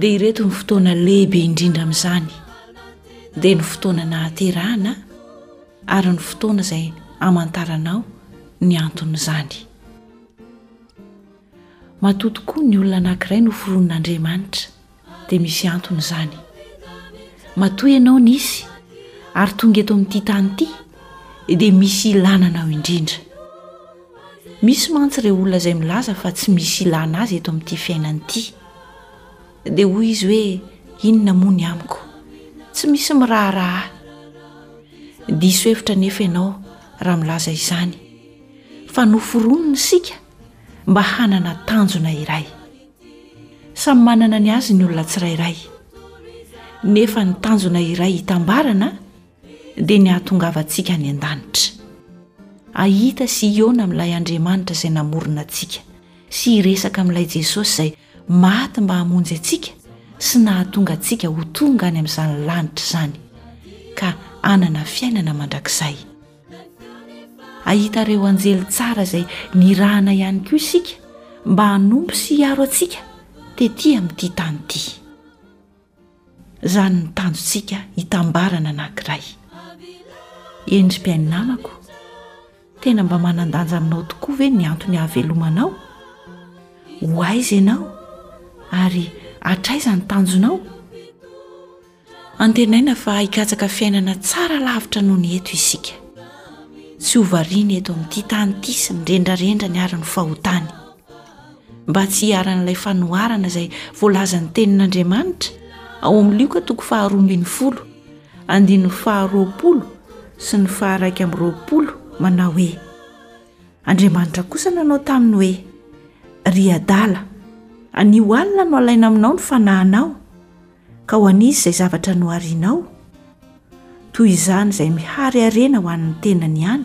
dia ireto ny fotoana lehibe indrindra amin'izany dia ny fotoana nahaterahana ary ny fotoana izay amantaranao ny anton'izany matoa tokoa ny olona anankiray no foronon'andriamanitra dia misy antony izany matoa ianao nisy ary tonga eto amin'ity tany ity dia misy ilananao indrindra Misy mantsy ireo olona izay milaza fa tsy misy ilàna azy eto amin'ity fiainana ity. Dia hoy izy hoe, Inona moa ny amiko? Tsy misy miraharaha ahy. Diso hevitra anefa ianao raha milaza izany, fa noforonina isika mba hanana tanjona iray. Samy manana ny azy ny olona tsirairay, nefa ny tanjona iray itambarana, dia ny hahatongavantsika any an-danitra, hahita sy hihaona amin'ilay Andriamanitra izay namorona antsika, sy hiresaka amin'ilay Jesosy izay maty mba hamonjy antsika sy nahatonga antsika ho tonga any amin'izany lanitra izany, ka hanana fiainana mandrakizay. Hahita ireo anjely tsara izay nirahana ihany koa isika mba hanompo sy hiaro antsika tetỳ amin'ity tany ity. Izany ny tanjontsika hitambarana anankiray. Endri-piaino namako, tena mba manan-danja aminao tokoa ve ny antony hahavelomanao? Ho aiza ianao ary hatraiza ny tanjonao? Antenaina fa hikatsaka fiainana tsara lavitra noho ny eto isika. Tsy ho variana eto amin'ity tany ity sy mirendrarendra ny haran'ny fahotany. mba tsy hiharan'ilay fanoharana izay voalazan'ny tenin'andriamanitra ao amin'ny lioka toko faharoa ambin'ny folo andin'ny faharoapolo sy ny faharaika amin'ny roapolo manao hoe andriamanitra kosa nanao taminy hoe ry adala any ho alina no alaina aminao ny fanahinao ka ho an'izy izay zavatra noharinao toy izany izay mihary harena ho an'ny tenany ihany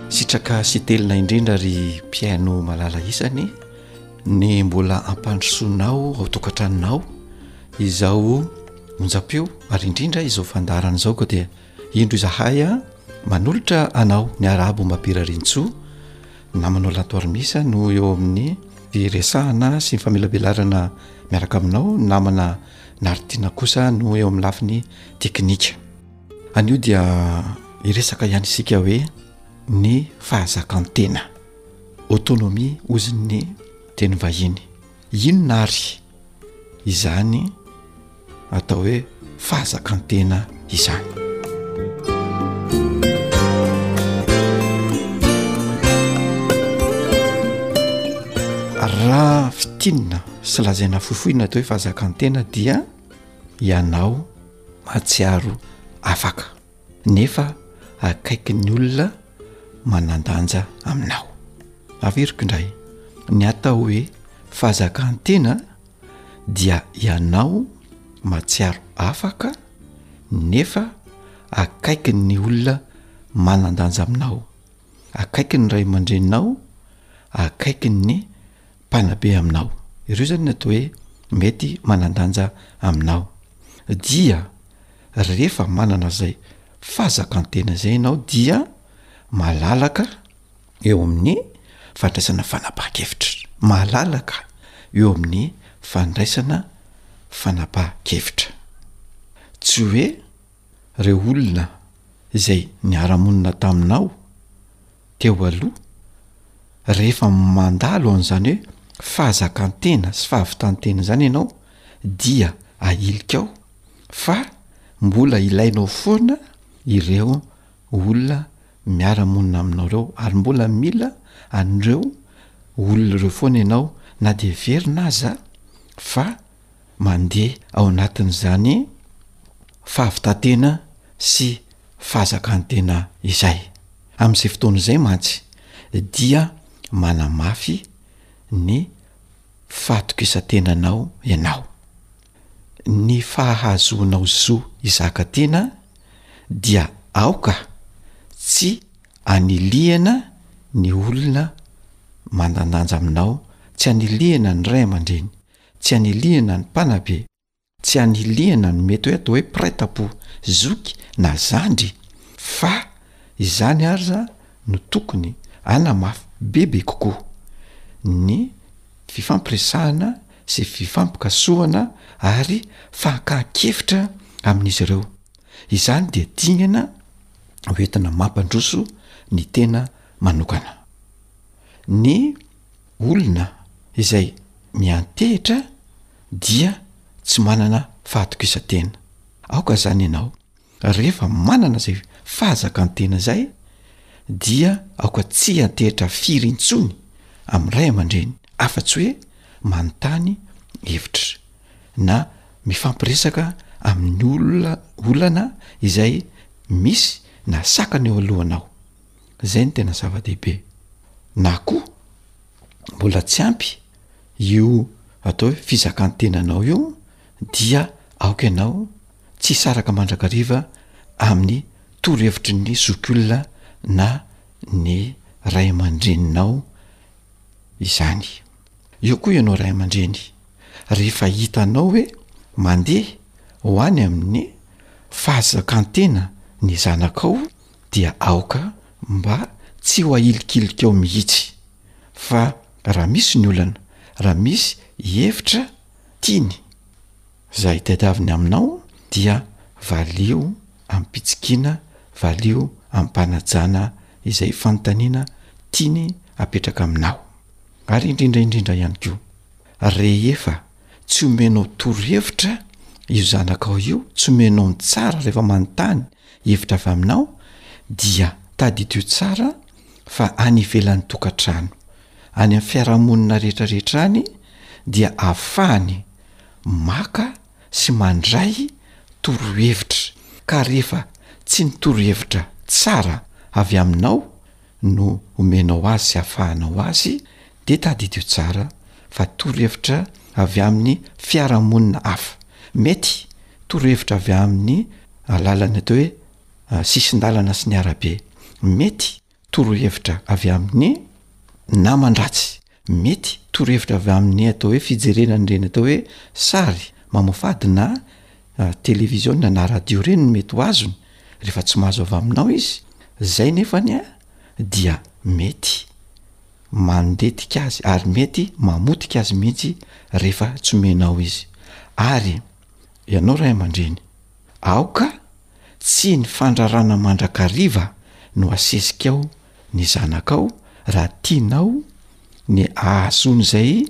Sitraka sy telina indrindra ry mpihaino malala isany ny mbola ampandrosoanao ao tokantranonao izao onjam-peo ary indrindra izao fandaharana izao koa dia indro izahay a manolotra anao ny arabo mabirarintsoa namanao lantoarimisa no eo amin'ny firesahana sy ny famelabelarana miaraka aminao namana naritiana kosa no eo amin'ny lafiny teknika Anio dia hiresaka ihany isika hoe ny fahazakan-tena, autonomie ozy ny teny vahiny. Inona ary izany atao hoe fahazakan-tena izany? Raha fitinina sy lazaina fohifohy ny atao hoe fahazakan-tena dia ianao mahatsiaro afaka nefa akaiky ny olona manan-danja aminao. Averiko indray, ny atao hoe fahazakan-tena dia ianao mahatsiaro afaka nefa akaiky ny olona manan-danja aminao, akaiky ny ray aman-dreninao, akaiky ny mpanabe aminao. Ireo izany no atao hoe mety manan-danja aminao. Dia rehefa manana izay fazakan-tena izay ianao dia malalaka eo amin'ny fandraisana fanapahan-kevitra. Malalaka eo amin'ny fandraisana fanapahan-kevitra. Tsy hoe ireo olona izay niara-monina taminao, teo aloha, rehefa mandalo an'izany hoe fahazakan-tena sy fahavitan-tena izany ianao dia ahilikao fa mbola ilainao foana ireo olona miara-monina aminao ireo ary mbola mila an'ireo olona ireo foana ianao na dia heverina aza fa mandeha ao anatin'izany fahavitan-tena sy fahazakan-tena izay. Amin'izay fotoana izay mantsy dia manamafy ny fahatokisan-tenanao ianao. Ny fahazoanao zo hizaka tena dia aoka tsy anilihana ny olona manandanja aminao, tsy anilihana ny ray aman-dreny, tsy anilihana ny mpanabe, tsy anilihana ny mety hoe atao hoe mpiray tampo zoky na zandry fa izany aza no tokony hanamafy bebe kokoa ny fifampiresahana sy fifampikasohana ary fakan-kevitra amin'izy ireo. Izany dia dingana hoentina mampandroso ny tena manokana. Ny. Olona izay miantehitra dia tsy manana fahatokisan-tena. Aoka izany ianao, rehefa manana izay fahazakan-tena izay, dia aoka tsy hiantehitra firy intsony amin'ny ray aman-dreny, afa-tsy hoe manontany hevitra na mifampiresaka amin'ny olona olana izay misy na sakana eo alohanao. Zay no tena zava-dehibe. Na koa mbola tsy ampy io atao hoe fizakan-tenanao io dia aoka ianao tsy hisaraka mandrakariva amin'ny torohevitry ny zokiolona na ny ray aman-dreninao izany. Eo koa ianao ray aman-dreny, rehefa hitanao hoe mandeha ho any amin'ny fahazakan-tena ny zanakao, dia aoka mba tsy ho ahilikilika ao mihitsy fa raha misy ny olana, raha misy hevitra tiany zahay tadiaviny aminao dia valio amim-pitsikiana, valio amim-panajana izay fanontaniana tiany apetraka aminao. Ary indrindra indrindra ihany koa, rehefa tsy omenao torohevitra io zanakao io, tsy omenao ny tsara rehefa manontany Hevitra avy aminao dia tadidio tsara fa any ivelan'ny tokantrano, any amin'ny fiarahamonina rehetrarehetra any dia ahafahany maka sy mandray torohevitra ka rehefa tsy ny torohevitra tsara avy aminao no omenao azy sy afahanao azy dia tadidio tsara fa torohevitra avy amin'ny fiarahamonina hafa. Mety torohevitra avy amin'ny alalan'ny atao hoe sisin-dalana sy ny arabe. Mety torohevitra avy amin'ny naman-dratsy. Mety torohevitra avy amin'ny atao hoe fijerena an'ireny atao hoe sary mamofady na televiziona na radio ireny no mety ho azony rehefa tsy mahazo avy aminao izy, izay nefany dia mety mandetika azy ary mety mamotika azy mihitsy rehefa tsy omenao izy. Ary ianao ray aman-dreny, aoka tsy ny fandrarana mandrakariva no asesika ao ny zanakao raha tianao ny ahazoany izay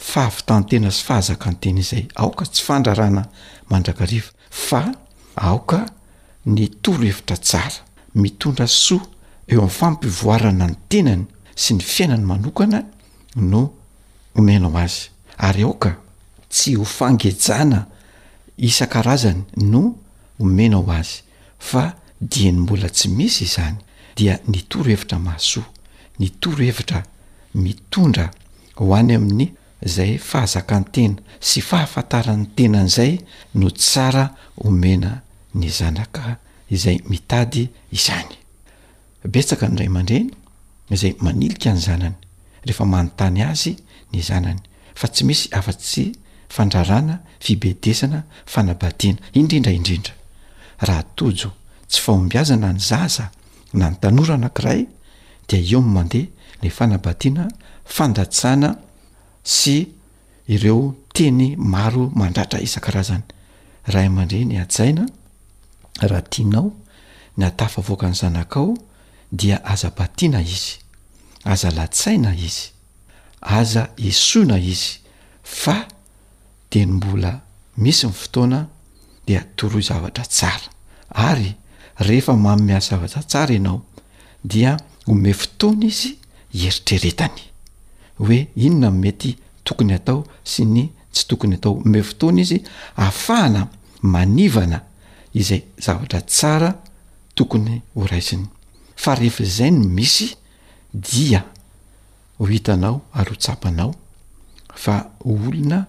fahavitan-tena sy fahazakan-tena izay. Aoka tsy fandrarana mandrakariva fa aoka ny torohevitra tsara, mitondra soa eo amin'ny fampivoarana ny tenany sy ny fiainany manokana no omenao azy. Ary aoka tsy ho fangejana isan-karazany no omenao azy. Fa dieny mbola tsy misy izany dia ny torohevitra mahasoa, ny torohevitra mitondra ho any amin'ny zay fahazakan-tena sy fahafantaran'ny tenan'izay no tsara omena ny zanaka izay mitady izany. Betsaka ny ray aman-dreny izay manilika ny zanany rehefa manontany azy ny zanany fa tsy misy afa-tsy fandrarana, fibedesana, fanabadiana, indrindra indrindra raha tojo tsy fahombiazana ny zaza na ny tanora anankiray dia eo no mandeha ilay fanabadiana, fandatsana sy. ireo teny maro mandratra isan-karazany. Ray aman-dreny hajaina, raha tianao ny hahatafavoaka ny zanakao dia aza batiana izy, aza latsaina izy, aza esoina izy fa dia ny mbola misy ny fotoana dia toroy zavatra tsara ary rehefa manome azy zavatra tsara ianao dia omeo fotoana izy hieritreretany hoe inona no mety tokony atao sy ny tsy tokony atao. Omeo fotoana izy ahafahana manivana izay zavatra tsara tokony horaisiny. Fa rehefa izay no misy dia ho hitanao ary ho tsapanao fa olona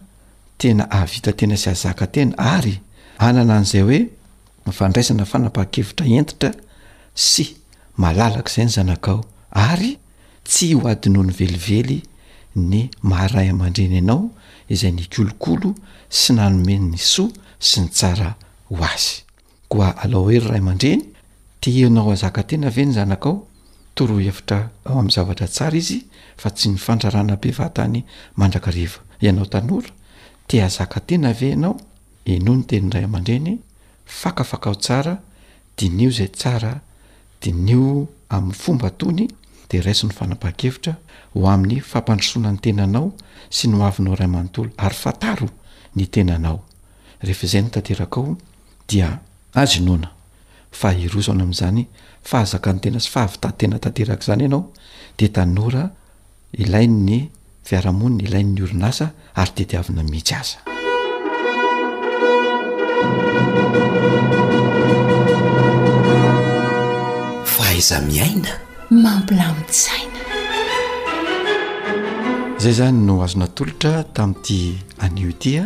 tena ahavita tena sy ahazaka tena ary hanana an'izay hoe Ny fandraisana fanapahan-kevitra hentitra sy malalaka izay ny zanakao ary tsy ho adinony velively ny maha ray aman-dreny anao izay nikolokolo sy nanome ny soa sy ny tsara ho azy. Koa alao hoe ry ray aman-dreny, te hianao hahazaka tena ve ny zanakao? Toro hevitra ao amin'ny zavatra tsara izy fa tsy ny fandrarana be vatany mandrakariva. Ianao tanora, te hahazaka tena ve ianao? Inoa ny tenin'ny ray aman-dreny, fakafakao tsara, diniho izay tsara, diniho amin'ny fomba tony dia raiso ny fanapahan-kevitra ho amin'ny fampandrosoana ny tenanao sy ny hoavinao iray manontolo ary fantaro ny tenanao. Rehefa izay no tanterakao dia azo inoana fa hiroso any amin'izany fahazakan-tena sy fahavitantena tanteraka izany ianao dia tanora ilain'ny fiarahamonina, ilain'ny orinasa ary tediavina mihitsy aza. Fahaiza-miaina mampilamin-tsaina. Izay izany no azo natolotra tamin'ity anio ity a,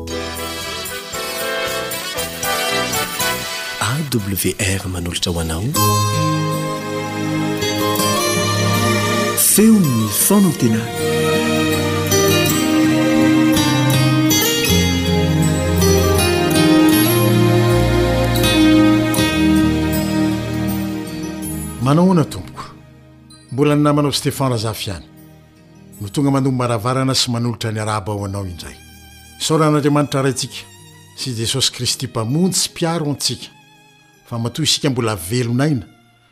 AWR manolotra ho anao feon'ny fanantenana manahoana tompoko mbola ny namanao Stéphane Razafy ihany no tonga mandombaravarana sy manolotra ny arahaba ho anao indray. Isaoran'Andriamanitra Raintsika sy Jesosy Kristy Mpamonjy sy Mpiaro antsika fa matoa isika mbola velon'aina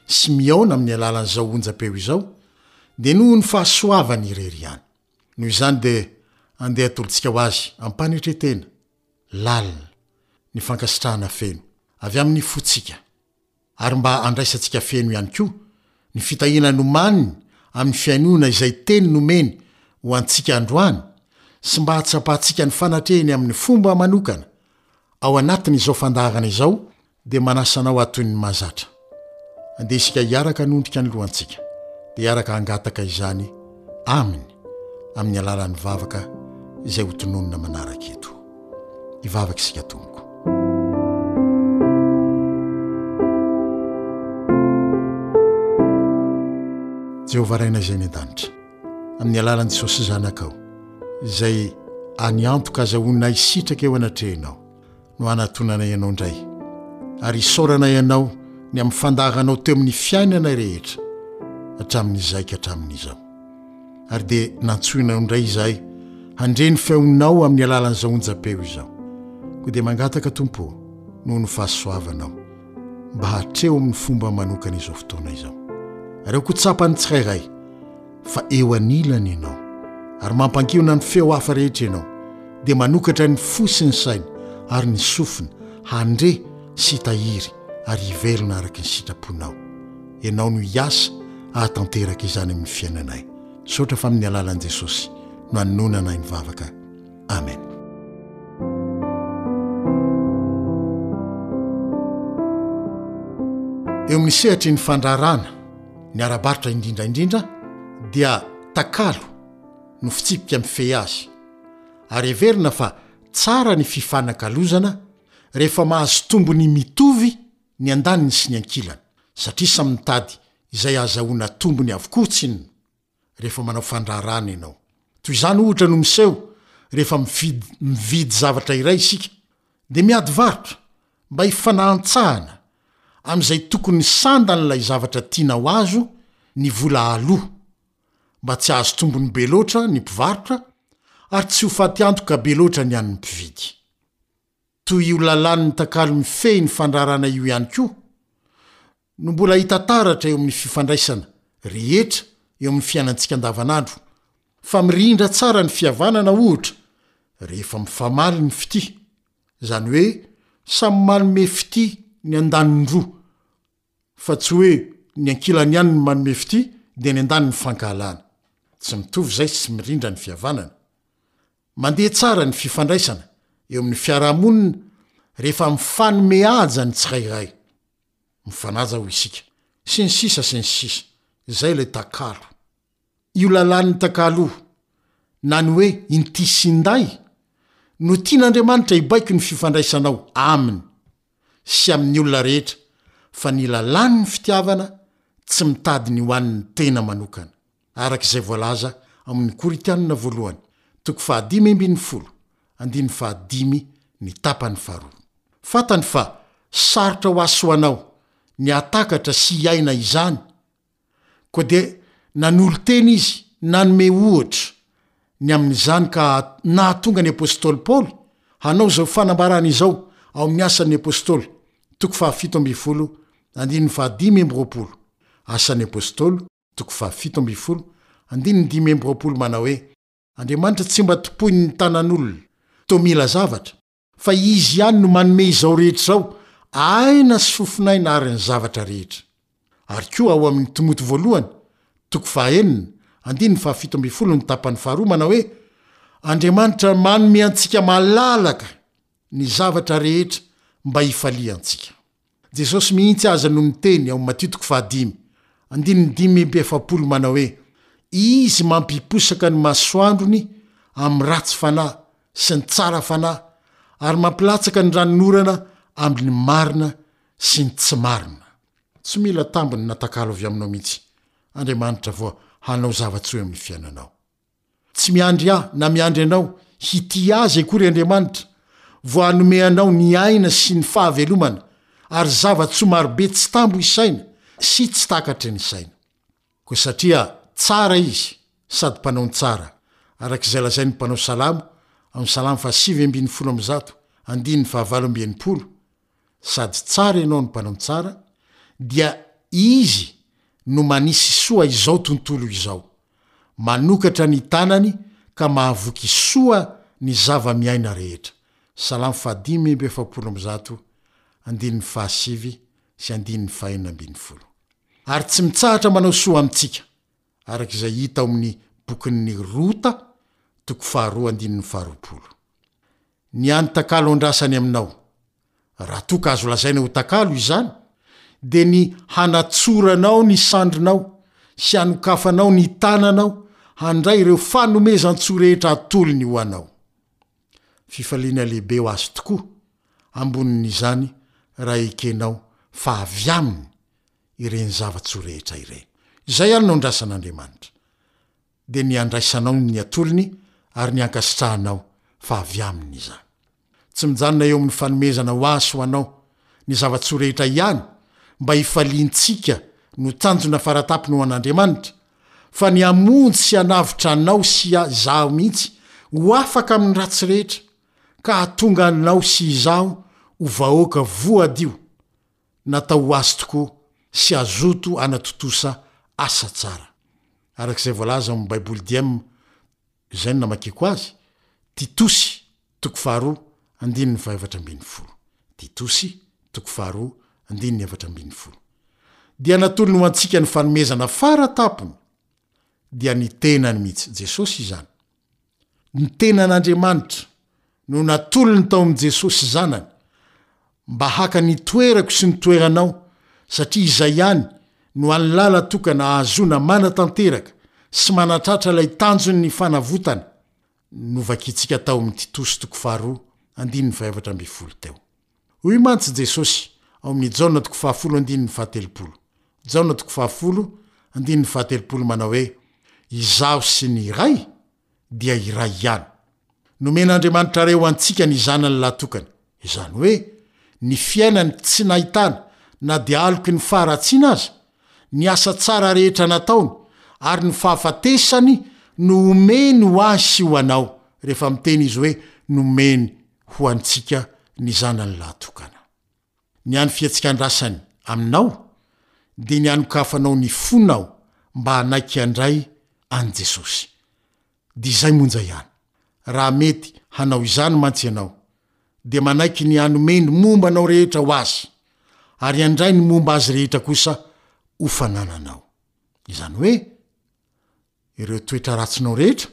sy mihaona amin'ny alalan'izao onjam-peo izao dia noho ny fahasoavany irery ihany. Noho izany dia andeha hatolontsika ho azy am-panetretena lalina ny fankasitrahana feno avy amin'ny fontsika. ary mba handraisantsika feno ihany koa ny fitahiana nomaniny amin'ny fihainoana izay teny nomeny ho antsika androany sy mba hahatsapantsika ny fanatrehiny amin'ny fomba manokana ao anatin'izao fandaharana izao dia manasa anao hatoy ny mahazatra andeha isika hiaraka hanondrika ny lohantsika dia hiaraka hangataka izany Aminy amin'ny alalan'ny vavaka izay ho tononina manaraka eto. Hivavaka isika Tomoko. Jehovah Rainay izay any an-danitra, amin'ny alalan'i Jesosy Zanakao, izay any antoka azahoanay sitraka eo anatrehanao, no hanatonanay ianao indray ary isaorana ianao ny amin'ny fandaharanao teo amin'ny fiainanay rehetra hatramin'izay ka hatramin'izao. Ary dia nantsoinao indray izahay handre ny feonao amin'ny alalan'izao onjam-peo izao. Koa dia mangataka Tompo noho ny fahasoavanao mba hatreo amin'ny fomba manokana izao fotoana izao. Ary ao koa tsapan'ny tsirairay fa eo anilany ianao ary mampankiona ny feo hafa rehetra ianao dia manokatra ny fo sy ny sainy ary ny sofina handre sy tahiry ary hiverina araka ny sitraponao ianao no hiasa ahatanteraka izany amin'ny fiainanay sotra fa amin'ny alalan'i jesosy no anononana ny vavaka Amen. Eo amin'ny sehatry ny fandrarana ny ara-barotra indrindraindrindra dia takalo no fitsipika mifehy azy ary heverina fa tsara ny fifanakalozana rehefa mahazo tombony mitovy ny andaniny sy ny ankilany satria samy mitady izay azahoana tombony avokoa tsy inona rehefa manao fandraharahana ianao. Toy izany, ohatra, no miseho rehefa mifidy mividy zavatra iray isika, dia miady varotra mba hifanahantsahana amin'izay tokony sandan'ilay zavatra tiana ho azo ny vola aloa, mba tsy hahazo tombony be loatra ny mpivarotra ary tsy ho faty antoka be loatra ny an'ny mpividy. Toy io lalàn'ny takalo mifehy ny fandrarana io ihany koa no mbola hita taratra eo amin'ny fifandraisana rehetra eo amin'ny fiainantsika andavanandro, fa mirindra tsara ny fihavanana ohatra rehefa mifamaly ny fitia, izany hoe samy manome fitia ny andaniny roa fa tsy hoe ny ankilany ihany no manome fitia dia ny andaniny ny fankahalana. Tsy mitovy izay sy mirindra ny fihavanana. Mandeha tsara ny fifandraisana eo amin'ny fiarahamonina rehefa mifanome haja ny tsirairay. Mifanaja hoy isika. Sy ny sisa sy ny sisa. Izay ilay takalo. Io lalàn'ny takalo, na ny hoe Inti Sindai, no tian'Andriamanitra hibaiko ny fifandraisanao Aminy sy amin'ny olona rehetra, fa ny lalàn'ny fitiavana tsy mitady ny ho an'ny tena manokana, araka izay voalaza ao amin'ny Korintianina Voalohany, toko fahadimy ambin'ny folo, andininy fahadimy, ny tapany faharoa. Fantany fa sarotra hoasoanao ny hahatakatra sy hiaina izany Koa dia nanolo-tena izy, nanome ohatra, ny amin'izany ka nahatonga ny apostoly Paoly hanao izao fanambarany izao ao amin'ny Asan'ny Apostoly, toko fahafito ambin'ny folo, andininy fahadimy amby roapolo. Asan'ny Apostoly, toko fahafito ambin'ny folo, andininy dimy amby roapolo manao hoe, Andriamanitra tsy mba tompoin'ny tanan'olona, toa mila zavatra, Fa Izy ihany no manome izao rehetra izao, aina sy fofon'aina ary ny zavatra rehetra. Ary koa ao amin'ny Timoty Voalohany, toko fahaenina, andininy fahafito ambin'ny folo ny tapany faharoa manao hoe, Andriamanitra manome antsika malalaka ny zavatra rehetra mba hifaliantsika. Jesosy mihitsy aza no niteny ao Matio toko fahadimy, andininy dimy amby efapolo manao hoe, Izy mampiposaka ny masoandrony amin'ny ratsy fanahy sy ny tsara fanahy, ary mampilatsaka ny ranonorana amin'ny marina sy ny tsy marina. Tsy mila tambiny na takalo avy aminao mihitsy Andriamanitra vao hanao zava-tsoa eo amin'ny fiainanao. Tsy miandry ahy na miandry anao hitia Azy akory Andriamanitra. Voanome anao ny aina sy ny fahavelomana ary zava-tsoa marobe tsy tambo isaina sy tsy takatry ny saina. Koa satria tsara Izy sady mpanao ny tsara, araka izay lazain'ny mpanao salamo ao amin'ny Salamo fahasivy ambin'ny folo amby zato, andininy fahavalo amby enimpolo, sady tsara ianao no mpanao ny tsara dia Izy no manisy soa izao tontolo izao, manokatra ny tanany ka mahavoky soa ny zava-miaina rehetra. Salamo fahadimy amby efapolo amby zato, andininy fahasivy sy andininy fahenina ambin'ny folo. Ary tsy mitsahatra manao soa amintsika, araka izay hita ao amin'ny bokin'ny Rota, toko faharoa, andininy faharoapolo. Ny an'ny takalo andrasany aminao, raha toa ka azo lazaina ho takalo izany, dia ny hanatsoranao ny sandrinao sy hanokafanao ny tananao handray ireo fanomezan-tsoa rehetra atolony ho anao. Fifaliana lehibe ho azy tokoa, ambonin'izany, raha ekenao fa avy Aminy ireny zava-tsoa rehetra ireny. Izay ihany no andrasan'Andriamanitra. dia ny handraisanao ny atolony ary ny hankasitrahanao fa avy Aminy izany. Tsy mijanona eo amin'ny fanomezana ho Ahy sy ho anao ny zava-tsoa rehetra ihany mba hifaliantsika no tanjona faratampony ho an'Andriamanitra, fa ny hamonjy sy hanavotra anao sy izaho mihitsy ho afaka amin'ny ratsy rehetra, ka hahatonga anao sy izaho ho vahoaka voadio natao ho azy tokoa sy azoto anatontosa asa tsara. Araka izay voalaza ao amin'ny Baiboly Diem. Izay no namakiako azy, Titosy, toko faharoa, andininy fahaefatra ambin'ny folo. Titosy, toko faharoa, andininy efatra ambin'ny folo. Dia natolony ho antsika ny fanomezana fara tampony, dia ny tenany mihitsy, Jesosy, izany. Ny tenan'Andriamanitra no natolony tao amin'i Jesosy Zanany mba haka ny toerako sy ny toeranao, satria izay ihany no alilala tokana ahazoana manatanteraka sy manatratra ilay tanjon'ny fanavotana novakintsika tao amin'ny Titosy toko faharoa andininy fahefatra ambin'ny folo teo. Hoy mantsy Jesosy ao amin'ny Jaona toko fahafolo andininy fahatelopolo, Jaona toko fahafolo andininy fahatelopolo manao hoe, Izaho sy ny Ray dia iray ihany. Nomen'Andriamanitra Ray ho antsika ny Zanany lahatokany, izany hoe ny fiainany tsy nahitana na dia aloky ny faharatsiana aza, ny asa tsara rehetra nataony ary ny fahafatesany no omeny ho ahy sy ho anao, rehefa miteny Izy hoe nomeny ho antsika ny Zanany lahatokana. Ny an'ny fihetsikan-drasany aminao dia ny hanokafanao ny fonao mba hanaiky handray an'i Jesosy. Dia izay monja ihany. Raha mety hanao izany mantsy ianao, dia manaiky ny hanome ny momba anao rehetra ho Azy, ary handray ny momba Azy rehetra kosa ho fanananao. Izany hoe, ireo toetra ratsinao rehetra,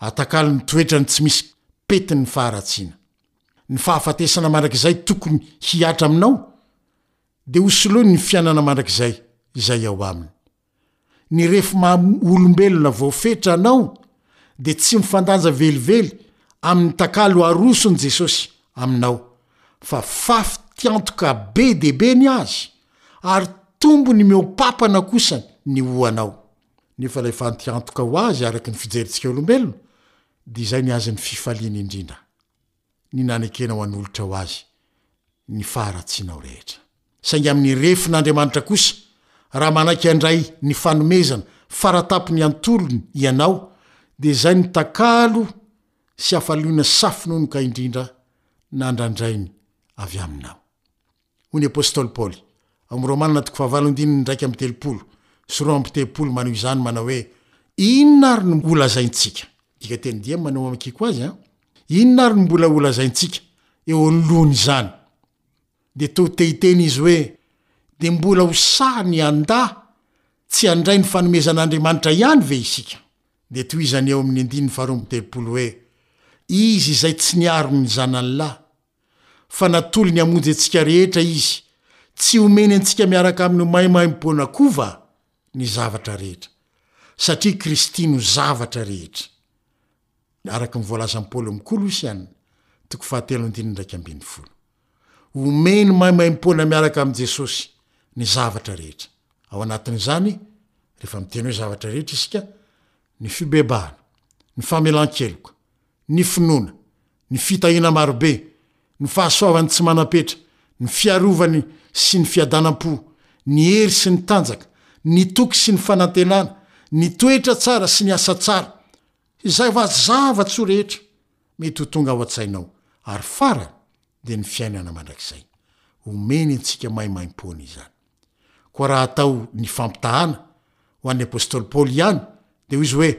atakalo ny toetrany tsy misy petin'ny faharatsiana. Ny fahafatesana mandrakizay tokony hihatra aminao, dia hosoloiny ny fiainana mandrakizay izay ao aminy. Ny refy maha olombelona voafetra anao dia tsy mifandanja velively amin'ny takalo aroson'i Jesosy aminao, fa fafitiantoka be dia be ny azy, ary tombony mihoa-papana kosa ny hoanao. Nefa ilay fantiantoka ho azy araka ny fijerintsika olombelona dia izay ny azy ny fifaliany indrindra, ny nanekenao hanolotra ho azy ny faharatsianao rehetra. Saingy amin'ny refin'Andriamanitra kosa, raha manaiky handray ny fanomezana faratapony antolony ianao, dia izay ny takalo sy hafaliona safononoka indrindra nandrandrainy avy aminao. Hoy ny apostoly Paoly, ao amin'ny Romana toko fahavalo andininy iraika amby telopolo sy roa amby telopolo manao izany manao hoe, Inona ary no holazaintsika? Dikateny dia maneho amakiko azy an! Inona ary no mbola holazaintsika eo anoloan'izany? Dia toa te hiteny izy hoe, Dia mbola ho sahy ny handà tsy handray ny fanomezan'Andriamanitra ihany ve isika? Dia tohizany eo amin'ny andininy faharoa amby telopolo hoe, Izy izay tsy niaro ny zanany lahy, fa natolony hamonjy antsika rehetra Izy, tsy homeny antsika miaraka aminy ho maimaimpoana koa va? ny zavatra rehetra, satria Kristy no zavatra rehetra. Araka ny voalazan'i Paoly amin'ny Kolosiana, toko fahatelo andininy iraika ambin'ny folo. Homeny maimaimpoana miaraka amin'i Jesosy ny zavatra rehetra. Ao anatin'izany, rehefa miteny hoe zavatra rehetra isika, ny fibebahana, ny famelan-keloka, ny finoana, ny fitahiana marobe, ny fahasoavan'ny tsy manam-petra, ny fiarovany sy ny fiadanam-po, ny hery sy ny tanjaka, ny toky sy ny fanantenana, ny toetra tsara sy ny asa tsara. Izay vazi-zava-tsoa rehetra mety ho tonga ao an-tsainao. Ary farany dia ny fiainana mandrakizay. Omeny antsika maimaim-poana izany. Koa raha atao ny fampitahana ho an'ny apostoly Paoly ihany dia hoy izy hoe,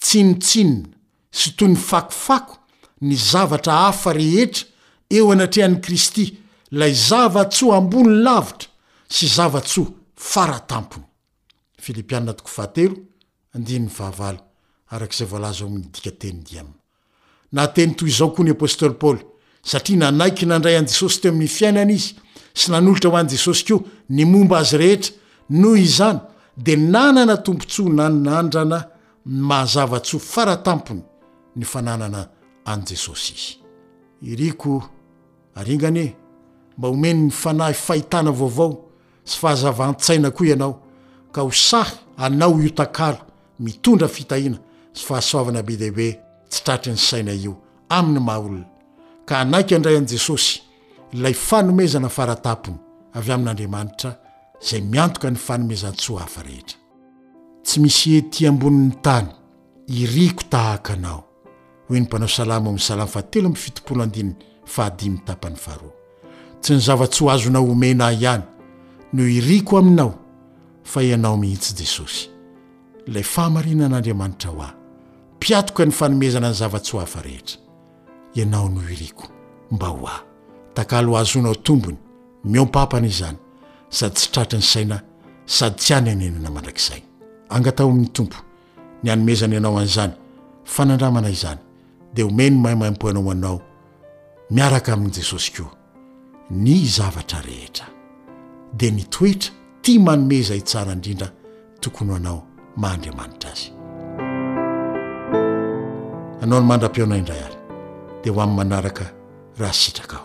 Tsinontsinona sy toy ny fakofako ny zavatra hafa rehetra eo anatrehan'i Kristy, ilay zava-tsoa ambony lavitra sy zava-tsoa fara tampony. Filipiana toko fahatelo, andininy fahavalo, araka izay voalaza ao amin'ny dika teny dia amin'ny. Nahateny toy izao koa ny apostoly Paoly, Satria nanaiky nandray an'i Jesosy teo amin'ny fiainany izy, sy nanolotra ho an'i Jesosy koa ny momba azy rehetra, noho izany, dia nanana tombontsoa nanandrana ny maha-zava-tsoa fara tampony ny fananana an'i Jesosy izy. Iriko, ary enga anie mba omeny ny Fanahy fahitana vaovao, sy fahazavan-tsaina koa ianao ka ho sahy hanao io takalo mitondra fitahiana sy fahasoavana be dia be tsy tratry ny saina io amin'ny maha olona, ka hanaiky handray an'i Jesosy, ilay fanomezana faratampony avy amin'Andriamanitra izay miantoka ny fanomezan-tsoa hafa rehetra. Tsy misy ety ambonin'ny tany iriko tahaka anao. hoy ny mpanao salamo amin'ny salamo fahatelo amby fitopolo andininy fahadimy tapany faharoa tsy ny zava-tsy ho azonao omena ahy ihany no iriko aminao fa ianao mihitsy jesosy ilay fahamarinan'andriamanitra ho ahy mpiatoka ny fanomezana ny zava-tsy ho hafa rehetra ianao no iriko mba ho ahy takalo ho azonao tombony miompapana izany sady tsy tratry ny saina sady tsy any anenana mandrakizay angataho amin'ny tompo ny hanomezany anao an'izany fanandramana izany, dia omeny ny maimaimpoana ho anao miaraka amin'i Jesosy koa. Ny zavatra rehetra, dia ny toetra tia manome izay tsara indrindra tokony ho anao maha Andriamanitra Azy. Anao ny mandra-pihaona indray ary dia ho amin'ny manaraka raha sitrakao.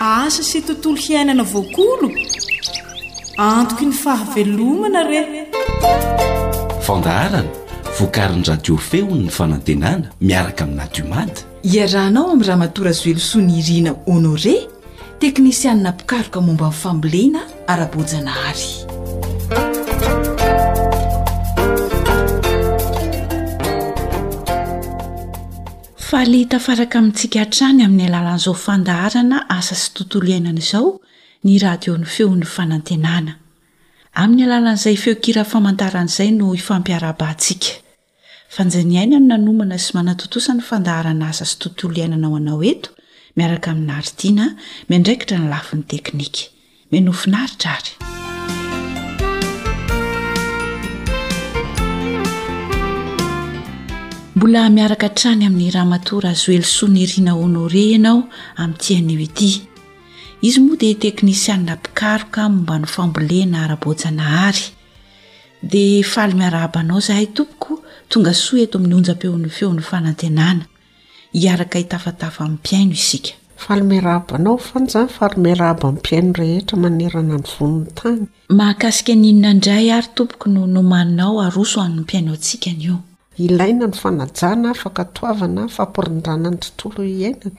asa sy tontolo hiainana voakolo antoky ny fahavelomana re fandaharana vokarin'ny radio feon'ny fanantenana miaraka amin'nadiomady Iarahanao amin'i Ramatoa Razoelosoa Nirina Honoré, teknisianina mpikaroka momba ny fambolena ara-boajanahary. Faly tafaraka amintsika hatrany amin'ny alalan'izao fandaharana asa sy tontolo iainana izao ny radio ny feon'ny fanantenana. Amin'ny alalan'izay feon-kira famantarana izay no hifampiarahabantsika. Fanjaniaina no nanomana sy manatontosa ny fandaharan'asa sy tontolo iainana ho anao eto miaraka amin'i Naritina, miandraikitra ny lafiny teknika. Mihainoa finaritra ary. Mbola miaraka hatrany amin'ny Ramatoa Razoelisoa Nirina Honoré ianao amin'ity anio ity. Izy moa dia teknisianina mpikaroka momba ny fambolena ara-boajanahary. Dia faly miarahaba anao izahay tompoko tonga soa eto amin'ny onjam-peon'ny feon'ny fanantenana hiaraka hitafatafa amim-piaino isika faly miarahaba anao fa izany faly miarahaba amim-piaino rehetra manerana ny von'ny tany mahakasika ny inona indray ary tompoko no nomaninao aroso an'ny mpiaino antsika ny io ilaina ny fanajana afaka toavana fampirindrana ny tontolo iainana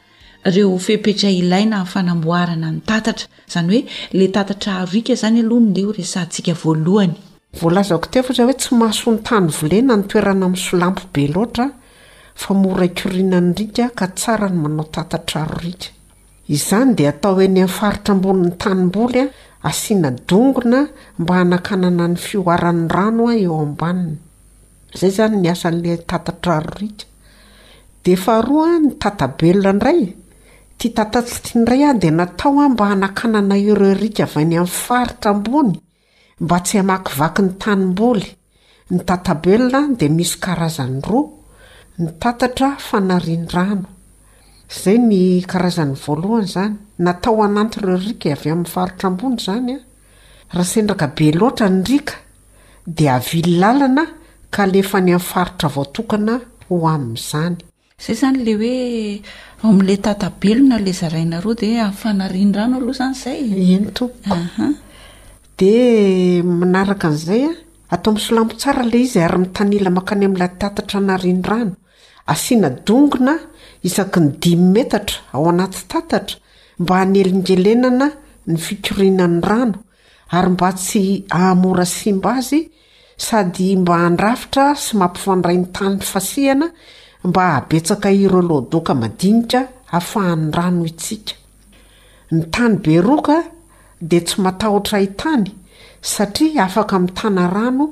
ireo fepetra ilaina fanamboarana ny tatatra, izany hoe ilay tatatra aroika izany aloha no ndeha resahantsika voalohany. Voalazako teo fotsiny hoe tsy mahasoa tany volena ny toerana misolampy be loatra fa mora ikoriana ny riaka ka tsara ny manao tatatra aroika. Izany dia atao eny amin'ny faritra ambonin'ny tanimboly asiana dongona mba hanakanana ny fihoaran'ny rano eo ambaniny. Zay zany ny asan'le tata-trarorika. De faharoa an, ny tata-belona indray, ty tata-tsy ty indray an de natao an mba hanakanana ireo riaka avy any amin'ny faritra ambony mba tsy hamakivaky ny tanimboly. Ny tata-belona an de misy karazany roa, ny tatatra fanarin-drano. Zay ny karazany voalohany zany. Natao hanampy ireo riaka avy amin'ny faritra ambony zany an, raha sendraka be loatra ny riaka. dia avily lalana ka alefa any amin'ny faritra voatokana ho amin'izany. Izay izany ilay hoe ao amin'ilay tatabelona ilay zaraina roa dia amin'ny fanarian-drano aloha izany izay e? Eny tompoko. Dia manaraka an'izay atao misolamo tsara ilay izy ary mitanila mankany amin'ilay tatatra anarian-drano. Asiana dongona isaky ny dimy metatra ao anaty tatatra mba hanelingelenana ny fikoriana ny rano Ary mba tsy hahamora simba azy sady mba handrafitra sy mampifandray ny tany fasiana mba hahabetsaka ireo loadoaka madinika hafahan'ny rano hitsika. Ny tany be roka dia tsy matahotra haitany satria afaka mitana rano,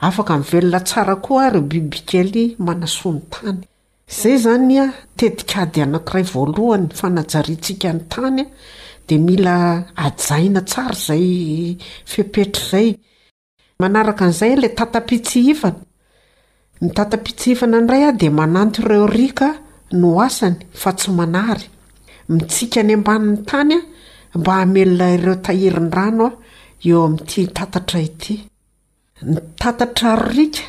afaka mivelona tsara koa ireo bibikely manasoa ny tany. Izay izany tetikady anankiray voalohany fanajariantsika ny tany dia mila hajaina tsara izay fepetra izay. Manaraka an'izay ilay tata-pitsihifana. Ny tata-pitsihifana indray dia mananto ireo riaka no asany fa tsy manary. Mitsiky any ambanin'ny tany mba hamelona ireo tahirin-drano eo amin'ity tatatra ity. Ny tatatra aroriaka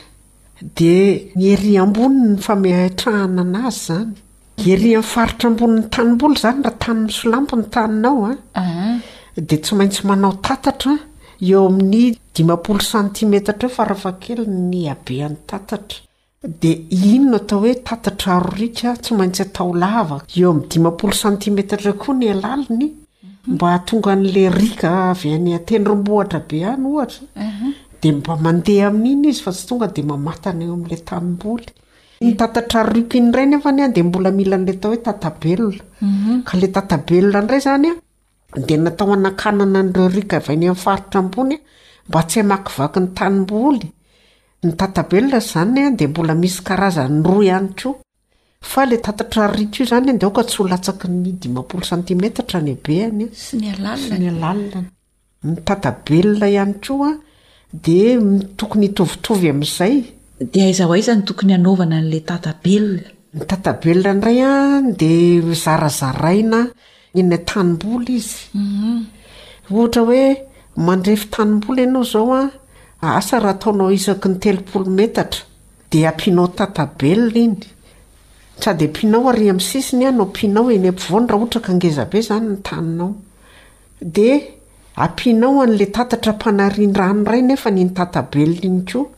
dia ny ery ambony ny fameatrahana anazy izany. Ery amin'ny faritra ambonin'ny tanimboly izany raha tany misolampy ny taninao a, dia tsy maintsy manao tatatra eo amin'ny dimampolo santimetatra eo farafahakeliny ny habean'ny tatatra. Dia iny no atao hoe tatatra aroriaka tsy maintsy atao lava, eo amin'ny dimampolo santimetatra koa ny halaliny, mba hahatonga an'ilay riaka avy any an-tendrombohitra be any ohatra, dia mba mandeha amin'iny izy fa tsy tonga dia mamatana eo amin'ilay tanimboly. Iny tatatra aroriaka iny indray nefany dia mbola mila an'ilay atao hoe tatabelona, ka ilay tatabelona indray izany dia natao hanakanana an'ireo riaka avy any amin'ny faritra ambony mba tsy hamakivaky ny tanimboly, ny tatabelona izany dia mbola misy karazany roa ihany koa, fa ilay tatatra riaka io izany dia aoka tsy ho latsaky ny dimampolo santimetatra ny habeany sy ny halaliny, ny tatabelona ihany koa dia tokony hitovitovy amin'izay. Dia aiza ho aiza no tokony hanaovana an'ilay tatabelona? Ny tatabelona indray dia zarazaraina. Eny an-tanimboly izy. Ohatra hoe mandrefy tanimboly ianao izao an, asa raha ataonao isaky ny telopolo metatra dia ampianao tatabelona iny, sady ampianao ary amin'ny sisiny no ampianao eny ampovoany raha ohatra ka ngeza be izany ny taninao. Dia ampianao an'ilay tatatra ampanarian-drano iray nefany iny tatabelona iny koa.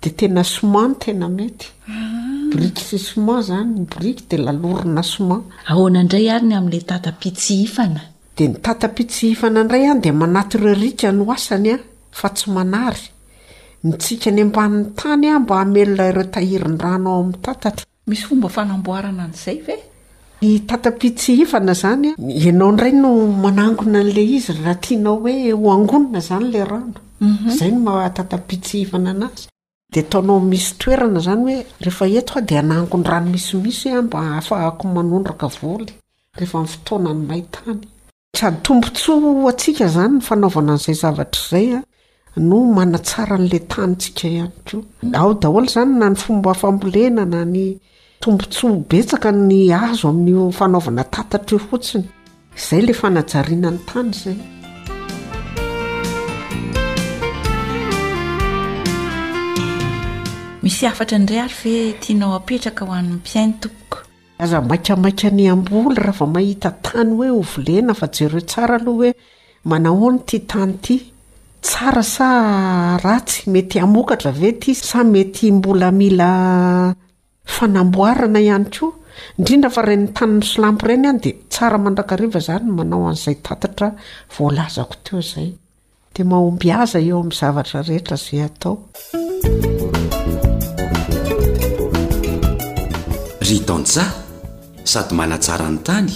Dia tena ciment no tena mety. Biriky sy ciment izany, ny biriky dia lalorina ciment. Ahoana indray ary ny amin'ilay tata-pitsihifana? Dia ny tata-pitsihifana indray an dia manaty ireo riaka no asany an, fa tsy manary. Mitsiky any ambanin'ny tany an mba hamelona ireo tahirin-drano ao amin'ny tatatra. Misy fomba fanamboarana an'izay ve? Ny tata-pitsihifana izany an! Ianao indray no manangona an'ilay izy raha tianao hoe ho angonina izany ilay rano. Izay no maha tata-pitsihifana anazy. Dia ataonao misy toerana izany hoe rehefa eto aho dia hanangon-drano misimisy aho mba hahafahako manondraka voly rehefa amin'ny fotoanan'ny main-tany. Sady tombontsoa ho antsika izany ny fanaovana an'izay zavatra izay no manatsara an'ilay tanintsika ihany koa. Ao daholo izany na ny fomba fambolena na ny tombontsoa betsaka ny azo amin'io fanaovana tatatra io fotsiny. Izay ilay fanajariana ny tany izay. Misy hafatra indray ary ve tianao apetraka ho an'ny mpihaino tompoko? Aza maikamaika ny hamboly raha vao mahita tany hoe ho volena fa jereo tsara aloha hoe manahoana ity tany ity, tsara sa ratsy, mety hamokatra ve ity sa mety mbola mila fanamboarana ihany koa. Indrindra fa ireny tany misolampy ireny dia tsara mandrakariva izany ny manao an'izay tatitra voalazako teo izay. Dia mahomby aza eo amin'ny zavatra rehetra izay atao. Ry Dantsa, sady manatsara ny tany,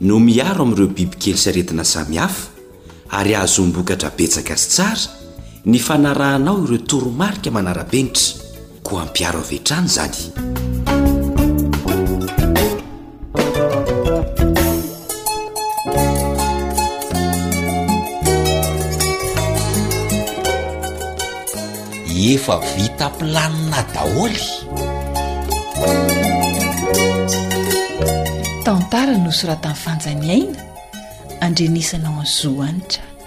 no miaro amin'ireo bibikely sy aretina samihafa, ary hahazoam-bokatra betsaka sy tsara ny fanarahanao ireo toromarika manara-penitra. Koa ampiaro avy hatrany izany. efa vita planina daholy tantara nosoratan'ny fanjaniaina andrenisana ao anzohanitra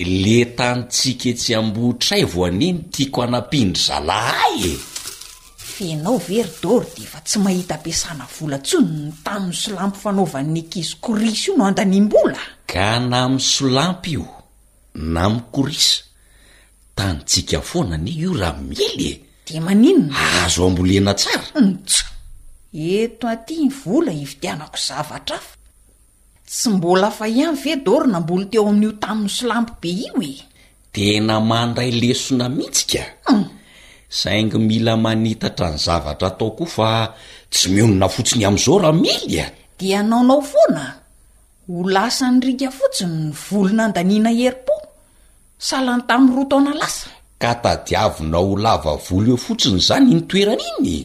Le tany tsika etsy Ambohitray vo anie ny tiako anampin-dry zalahy e! F'ianao ve ry Doro dia efa tsy mahita ampiasana vola tsony ny tamin'ny solampy fanaovan'ny ankizy korisy io no andaniam-bola? Ka na amin'ny solampy io na amin'ny korisy, tanintsika foana anie io raha mily e! Dia maninona? Azo ambolena tsara! Ntsoo! Eto aty ny vola hividianako zavatra hafa. Tsy mbola fa ihany ve Doro namboly teo amin'io tany nosolampy be io e? Tena mandray lesona mihitsy ka! Hum! Saingy mila manitatra ny zavatra atao koa fa tsy mionona fotsiny amin'izao Ramily a! Dia anaonao foana? Ho lasan'ny riaka fotsiny ny voly nandaniana herim-po? Sahalan'ny tamin'ny roa taona lasa. Ka tadiavinao ho lava volo eo fotsiny izany iny toerana iny e!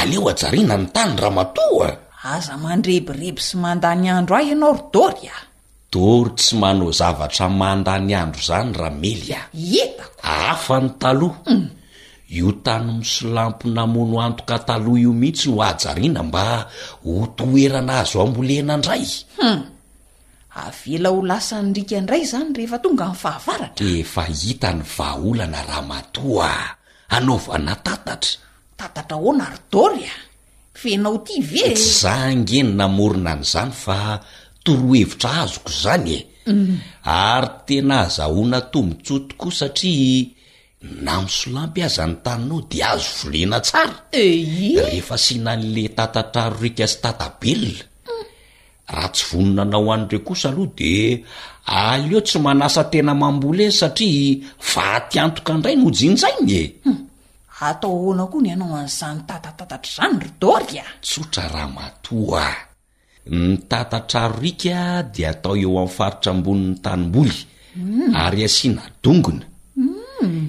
Aleo hajariana ny tany ramatoa a! Aza mandrebireby sy mandany andro ahy ianao ry Dory a! Dory tsy manao zavatra mandany andro izany Ramely a! Hitako! Hafa ny taloha. Io tany misolampy namono antoka taloha io mihitsy no hajariana mba ho toerana azo ambolena indray. Hum! Avela ho lasa ny rika indray izany rehefa tonga ny fahavaratra. Efa hita ny vahaolana ramatoa a! Anaovana tatatra. Tatatra ahoana ry Doly a! Fenao ity ve e! Tsy za ange no namorona an'izany fa torohevitra azoko izany e! Ary tena azahoana tombontsoa tokoa satria na misolampy aza ny taninao dia azo volena tsara Ehi! rehefa asiana an'ilay tatatra rika sy tatabelona. Raha tsy vonona anao an'ireo kosa aloha dia aleo tsy manasa tena mamboly e satria faty antoka indray no jinjainy e! Hum! Atao ahoana koa ny hanao an'izany tatatatatra izany ry Dory a! Tsotra ramatoa a! Ny tatatra rika dia atao eo amin'ny faritra ambonin'ny tanimboly ary asiana dongona.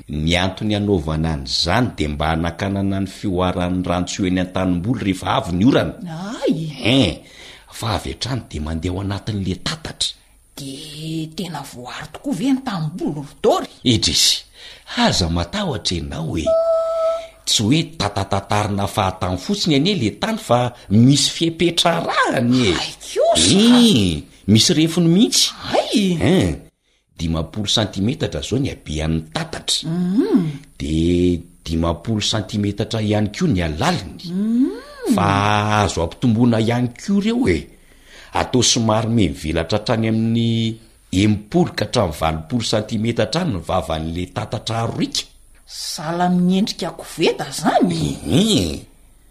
Ny antony hanaovana an'izany dia mba hanakanana ny fihoaran'ny rantso eny an-tanimboly rehefa avy ny orana. Ay! Hein! Fa avy hatrany dia mandeha ao anatin'le tatatra. Dia tena voaro tokoa ve ny tanimboly ry Dory? Edresy, aza matahotra ianao e! Tsy hoe tatatatarina fahatany fotsiny anie le tany fa misy fepetra arahany e! Hay kosa! Hum! Misy refony mihitsy. Hay! Hein! Dimampolo santimetatra izao ny habean'ny tatatra. Dia dimampolo santimetatra ihany koa ny halaliny. Fa azo ampitomboina ihany koa ireo e! Atao somary mivelatra hatrany amin'ny enimpolo ka hatramin'ny valopolo santimetatra any ny vavan'ilay tatatra aroriaka. Sahala amin'ny endrika koveta izany e! Ehe!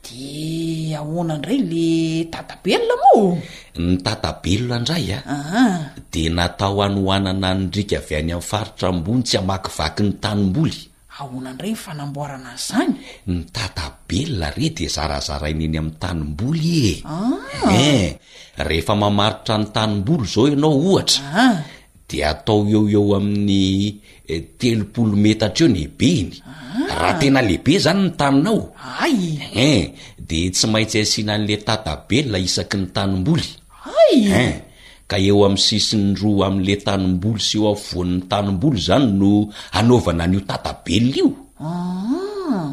De ahoana ndray le tatabelona moa? Ny tatabelona ndray a, de natao hanohanana ny riaka avy any amin'ny faritra ambony tsy hamakivaky ny tanimboly. Ahoana ndray ny fanamboarana an'izany? Ny tatabelona re de zarazaraina eny amin'ny tanimboly e! Ein! Rehefa mamaritra ny tanimboly zao ianao ohatra, Dia atao eo ho eo amin'ny telopolo metatra eo ny habeny. Raha tena lehibe izany ny taninao, Ay! hein, dia tsy maintsy asiana an'ilay tatabela isaky ny tanimboly, Ay! hein, ka eo amin'ny sisiny roa amin'ilay tanimboly sy eo afovoan'ny tanimboly izany no hanaovana an'io tatabela io. Ah!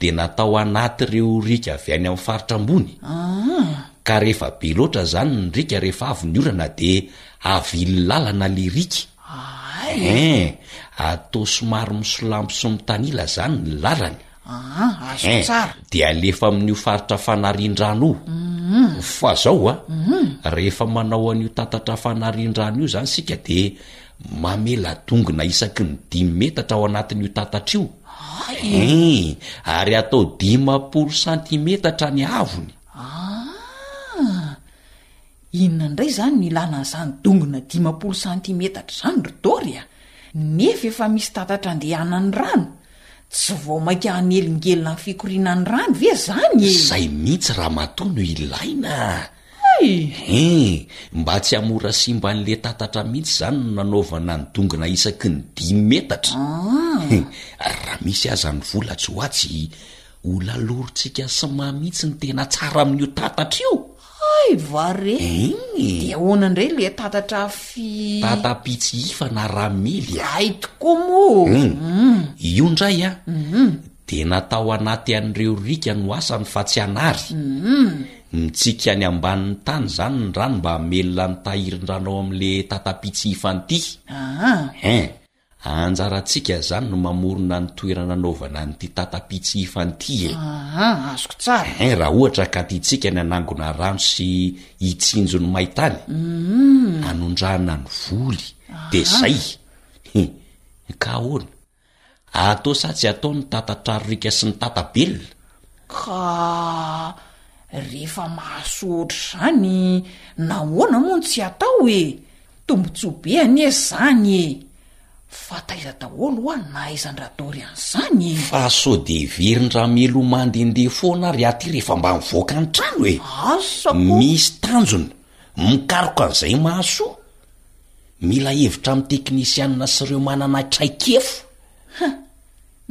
dia natao hanaty ireo riaka avy any amin'ny faritra ambony, ka rehefa be loatra izany ny riaka rehefa avy ny orana dia avily lalana ilay riaka. Eeh, atao somary misolampy sy mitanila izany ny lalany. Eeh, dia alefa amin'io faritra fanarian-drano io. Fa izao an, rehefa manao an'io tatatra fanarian-drano io izany isika dia Mamela dongona isaky ny dimy metatra ao anatin'io tatatra io. Hay e! Ary atao dimampolo santimetatra ny havony. Aa! Inona indray izany no ilana an'izany dongona dimampolo santimetatra izany ry Dory a! Nefa efa misy tatatra andehanan'ny rano. Tsy vao mainka hanelingelina ny fikorianan'ny rano ve izany e? Izay mihitsy ramatoa no ilaina a! Hay! Hein! Mba tsy hamora simba an'le tatatra mihitsy zany no nanaovana ny dongona isaky ny dimy metatra. Hein! Raha misy aza ny vola tsy ho atsy, ho lalorintsika sma mihitsy ny tena tsara amin'io tatatra io. Hay va re! Hein! Dia ahoana indray ilay tatatra fi. Tatam-pitsihifana à ramily a! Hay tokoa moa! Hein! Io indray an! Dia natao anaty an'ireo riaka no asany fa tsy anary. Mitsiky any ambanin'ny tany izany ny rano mba hamelona ny tahirin-drano ao amin'le tata-py tsy hifantia. Hein! Anjarantsika izany no mamorona ny toerana anaovana an'ity tata-py tsy hifantia e! Azoko tsara. Hein! Raha ohatra ka tiantsika ny hanangona rano sy hitsinjo ny may tany, hanondrahana ny voly, dia izay! Hum! Ka ahoana? Atao sa tsy atao ny tata trarorika sy ny tata belona? Ka rehefa mahasoa ohatr'izany nahoana moa no tsy atao e? Tombotsoa be anie izany e! Fa taiza daholo hoa no nahaizan-dRadory an'izany e? Fa sao dia heverin-dRamelo ho mandehandeha foana ary aty rehefa mba mivoaka ny trano e? Asa koa! Misy tanjona. Mikaroka an'izay mahasoa. Mila hevitra amin'ny teknisianina sy ireo manana traikefa. Huh!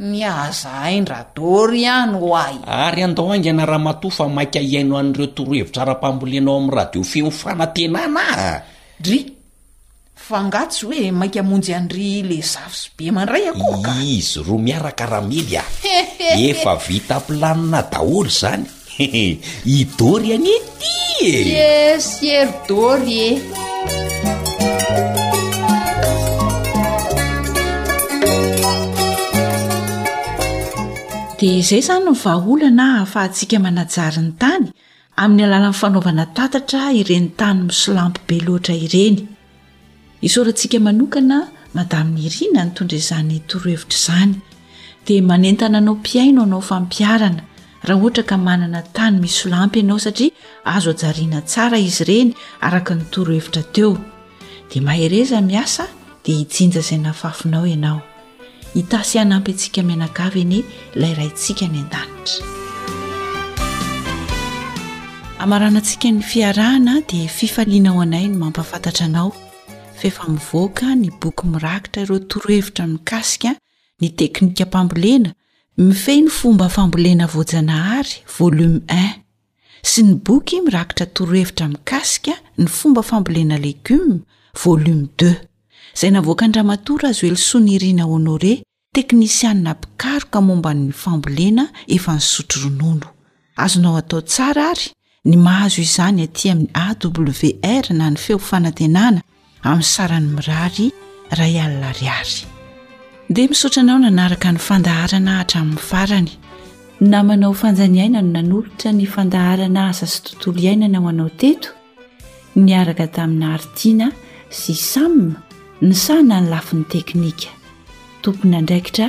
Mihaza ain dra Dory ihany ho'ahy. Ary andao haingana ramatoa fa maika hihaino an'ireo torohevitra ara-pambolena ao amin'ny radio Feo Fanantenana aho a! Dry! Fa nga tsy hoe mainka hamonjy an-dry le zafy sy bema ndray akory ka? Izy roa miaraka ramily a! Efa vita planina daholo zany! I Dory anie tia e! Yes ye ry Dory e! Dia izay izany ny vahaolana ahafahantsika manajary ny tany amin'ny alalan'ny fanaovana tatatra ireny tany misolampy be loatra ireny. Isaorantsika manokana Madame Nirina nitondra izany torohevitra izany. Dia manentana anao mpihaino anao fampiharana raha ohatra ka manana tany misolampy ianao satria azo ajariana tsara izy ireny araka ny torohevitra teo. Dia mahereza miasa dia hijinja izay nafafinao ianao. Hitahy sy hanampy antsika mianakavy anie ilay Raintsika any an-danitra. Hamaranantsika ny fiarahana dia fifaliana ho anay ny mampahafantatra anao fa efa mivoaka ny boky mirakitra ireo torohevitra mikasika ny teknikam-pambolena mifehy ny fomba fambolena voajanahary volume un. sy ny boky mirakitra torohevitra mikasika ny fomba fambolena legioma, volume deux, izay navoakan-dRamatoa Razoelisoa Nirina Honoré, teknisianina mpikaroka momba ny fambolena efa nisotro ronono. Azonao atao tsara àry ny mahazo izany aty amin'ny AWR na ny Feo Fanantenana, amin'ny saran'ny mirary ray alina ariary dia misaotra anao nanaraka ny fandaharana hatramin'ny farany namanao fanjaniaina no nanolotra ny fandaharana asa sy tontolo iainana ho anao teto niaraka tamin'ny haritiana sy samina ny sahana ny lafin'ny teknika tompon'andraikitra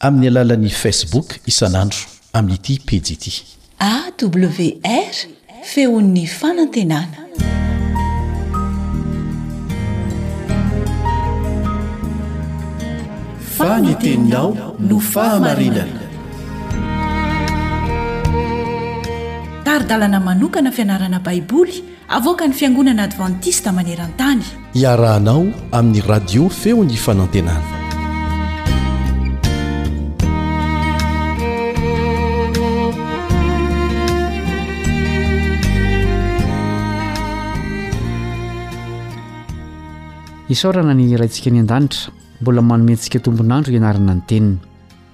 Amin'ny alalan'ny Facebook isan'andro amin'ity pejy ity. AWR, Feon'ny Fanantenana. Fa ny teninao no fahamarinana. Tari-dalana manokana fianarana Baiboly Avoakan'ny Fiangonana Advantista maneran-tany. Iarahanao amin'ny Radio Feon'ny Fanantenana. Isaorana ny Raintsika any an-danitra mbola manome antsika tombon'andro ianarana ny teniny.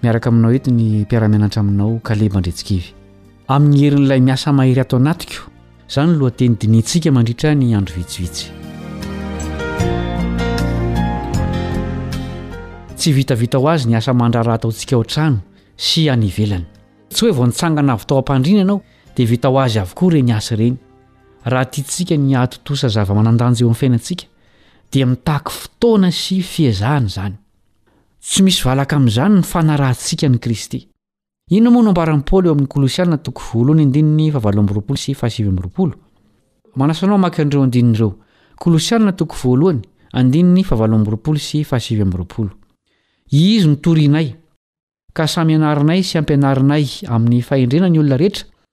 Miaraka aminao eto ny mpiara-mianatra aminao Kaleba Andretsikivy. Amin'ny herin'ilay miasa mahery ato anatiko Izany no lohateny dinihintsika mandritra ny andro vitsivitsy. Tsy vitavita ho azy ny asa aman-draharaha ataontsika ao an-trano sy any ivelany. Tsy hoe vao nitsangana avy tao am-pandriana ianao dia vita ho azy avokoa ireny asa ireny. Raha tiantsika ny hahatontosa zava-manan-danja eo amin'ny fiainantsika dia mitaky fotoana sy fiezahana izany. Tsy misy valaka amin'izany ny fanarahantsika an'i Kristy. Inona moa no ambaran'i Paoly eo amin'ny Kolosiana toko voalohany andininy fahavalo amby roapolo sy fahasivy amby roapolo? Manasa anao hamaky an'ireo andininy ireo. Kolosiana toko voalohany andininy fahavalo amby roapolo sy fahasivy amby roapolo. Izy no torianay, ka samy anarinay sy ampianarinay amin'ny fahendrena ny olona rehetra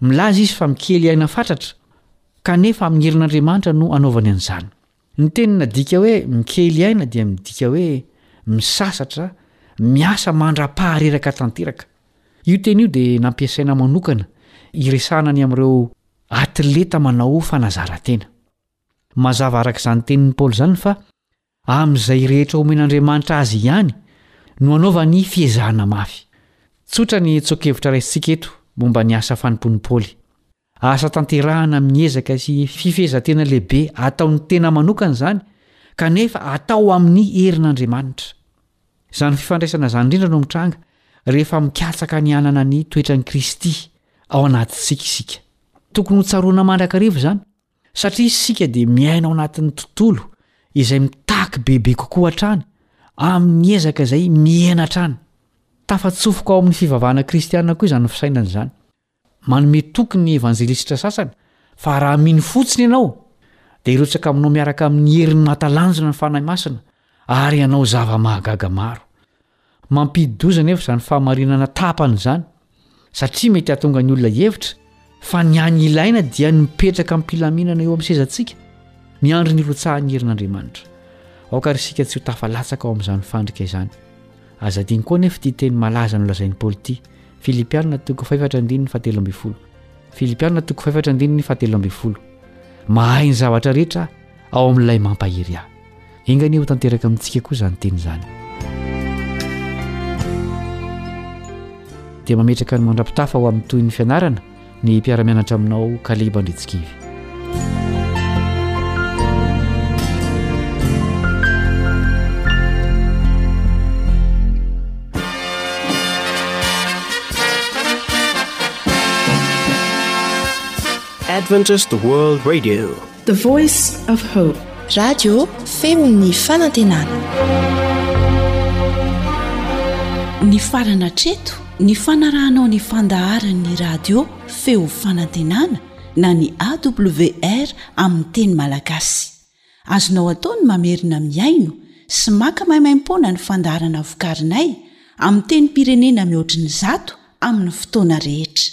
Milaza izy fa mikely aina fatratra, kanefa amin'ny herin'Andriamanitra no anaovany an'izany. Ny teny nadika hoe mikely aina dia midika hoe misasatra, miasa mandra-pahareraka tanteraka. Io teny io dia nampiasaina manokana hiresahana ny amin'ireo atleta manao fanazaran-tena. Mazava araka izany tenin'i Paoly izany fa Amin'izay rehetra omen'Andriamanitra azy ihany no anaovany fiezahana mafy. Tsotra ny tsoa-kevitra raisintsika eto momba ny asa fanompoan'i Paoly. Asa tanterahana amin'ny ezaka sy fifehezan-tena lehibe ataon'ny tena manokana izany, kanefa atao amin'ny herin'Andriamanitra. Izany fifandraisana izany indrindra no mitranga rehefa mikatsaka ny hanana ny toetran'i Kristy ao anatintsika isika. Tokony hotsaroana mandrakariva izany. Satria isika dia miaina ao anatin'ny tontolo izay mitaky bebe kokoa hatrany amin'ny ezaka izay mihena hatrany. Tafatsofoka ao amin'ny fivavahana kristiana koa izany fisainana izany. Manome toky ny evanjelistra sasany fa raha mino fotsiny ianao, dia hirotsaka aminao miaraka amin'ny herin'ny mahatalanjona ny fanahy masina ary hanao zava-mahagaga maro. Mampidi-doza anefa izany fahamarinana tapany izany, satria mety hahatonga ny olona hihevitra fa ny hany ilaina dia ny mipetraka am-pilaminana eo amin'ny sezantsika, miandry ny hirotsahan'ny herin'Andriamanitra. Aoka àry isika tsy ho tafalatsaka ao amin'izany fandrika izany. Aza adino koa anefa ity teny malaza nolazain'i Paoly ity, Filipiana toko fahefatra andininy fahatelo ambin'ny folo. Filipiana toko fahefatra andininy fahatelo ambin'ny folo, Mahay ny zavatra rehetra aho ao amin'ilay mampahery ahy. Enga anie ho tanteraka amintsika koa izany teny izany. Dia mametraka ny mandrapitafa ho amin'ny tohin'ny fianarana ny mpiara-mianatra aminao Kaleb Andritsikivy. Adventist World Radio The voice of hope. Radio feon'ny fanantenana. Nifarana hatreto ny fanarahanao ny fandaharan'ny radio feo fanantenana na ny AWR amin'ny teny malagasy. Azonao atao ny mamerina mihaino sy maka maimaimpoana ny fandaharana vokarinay amin'ny tenim-pirenena mihoatry ny zato amin'ny fotoana rehetra.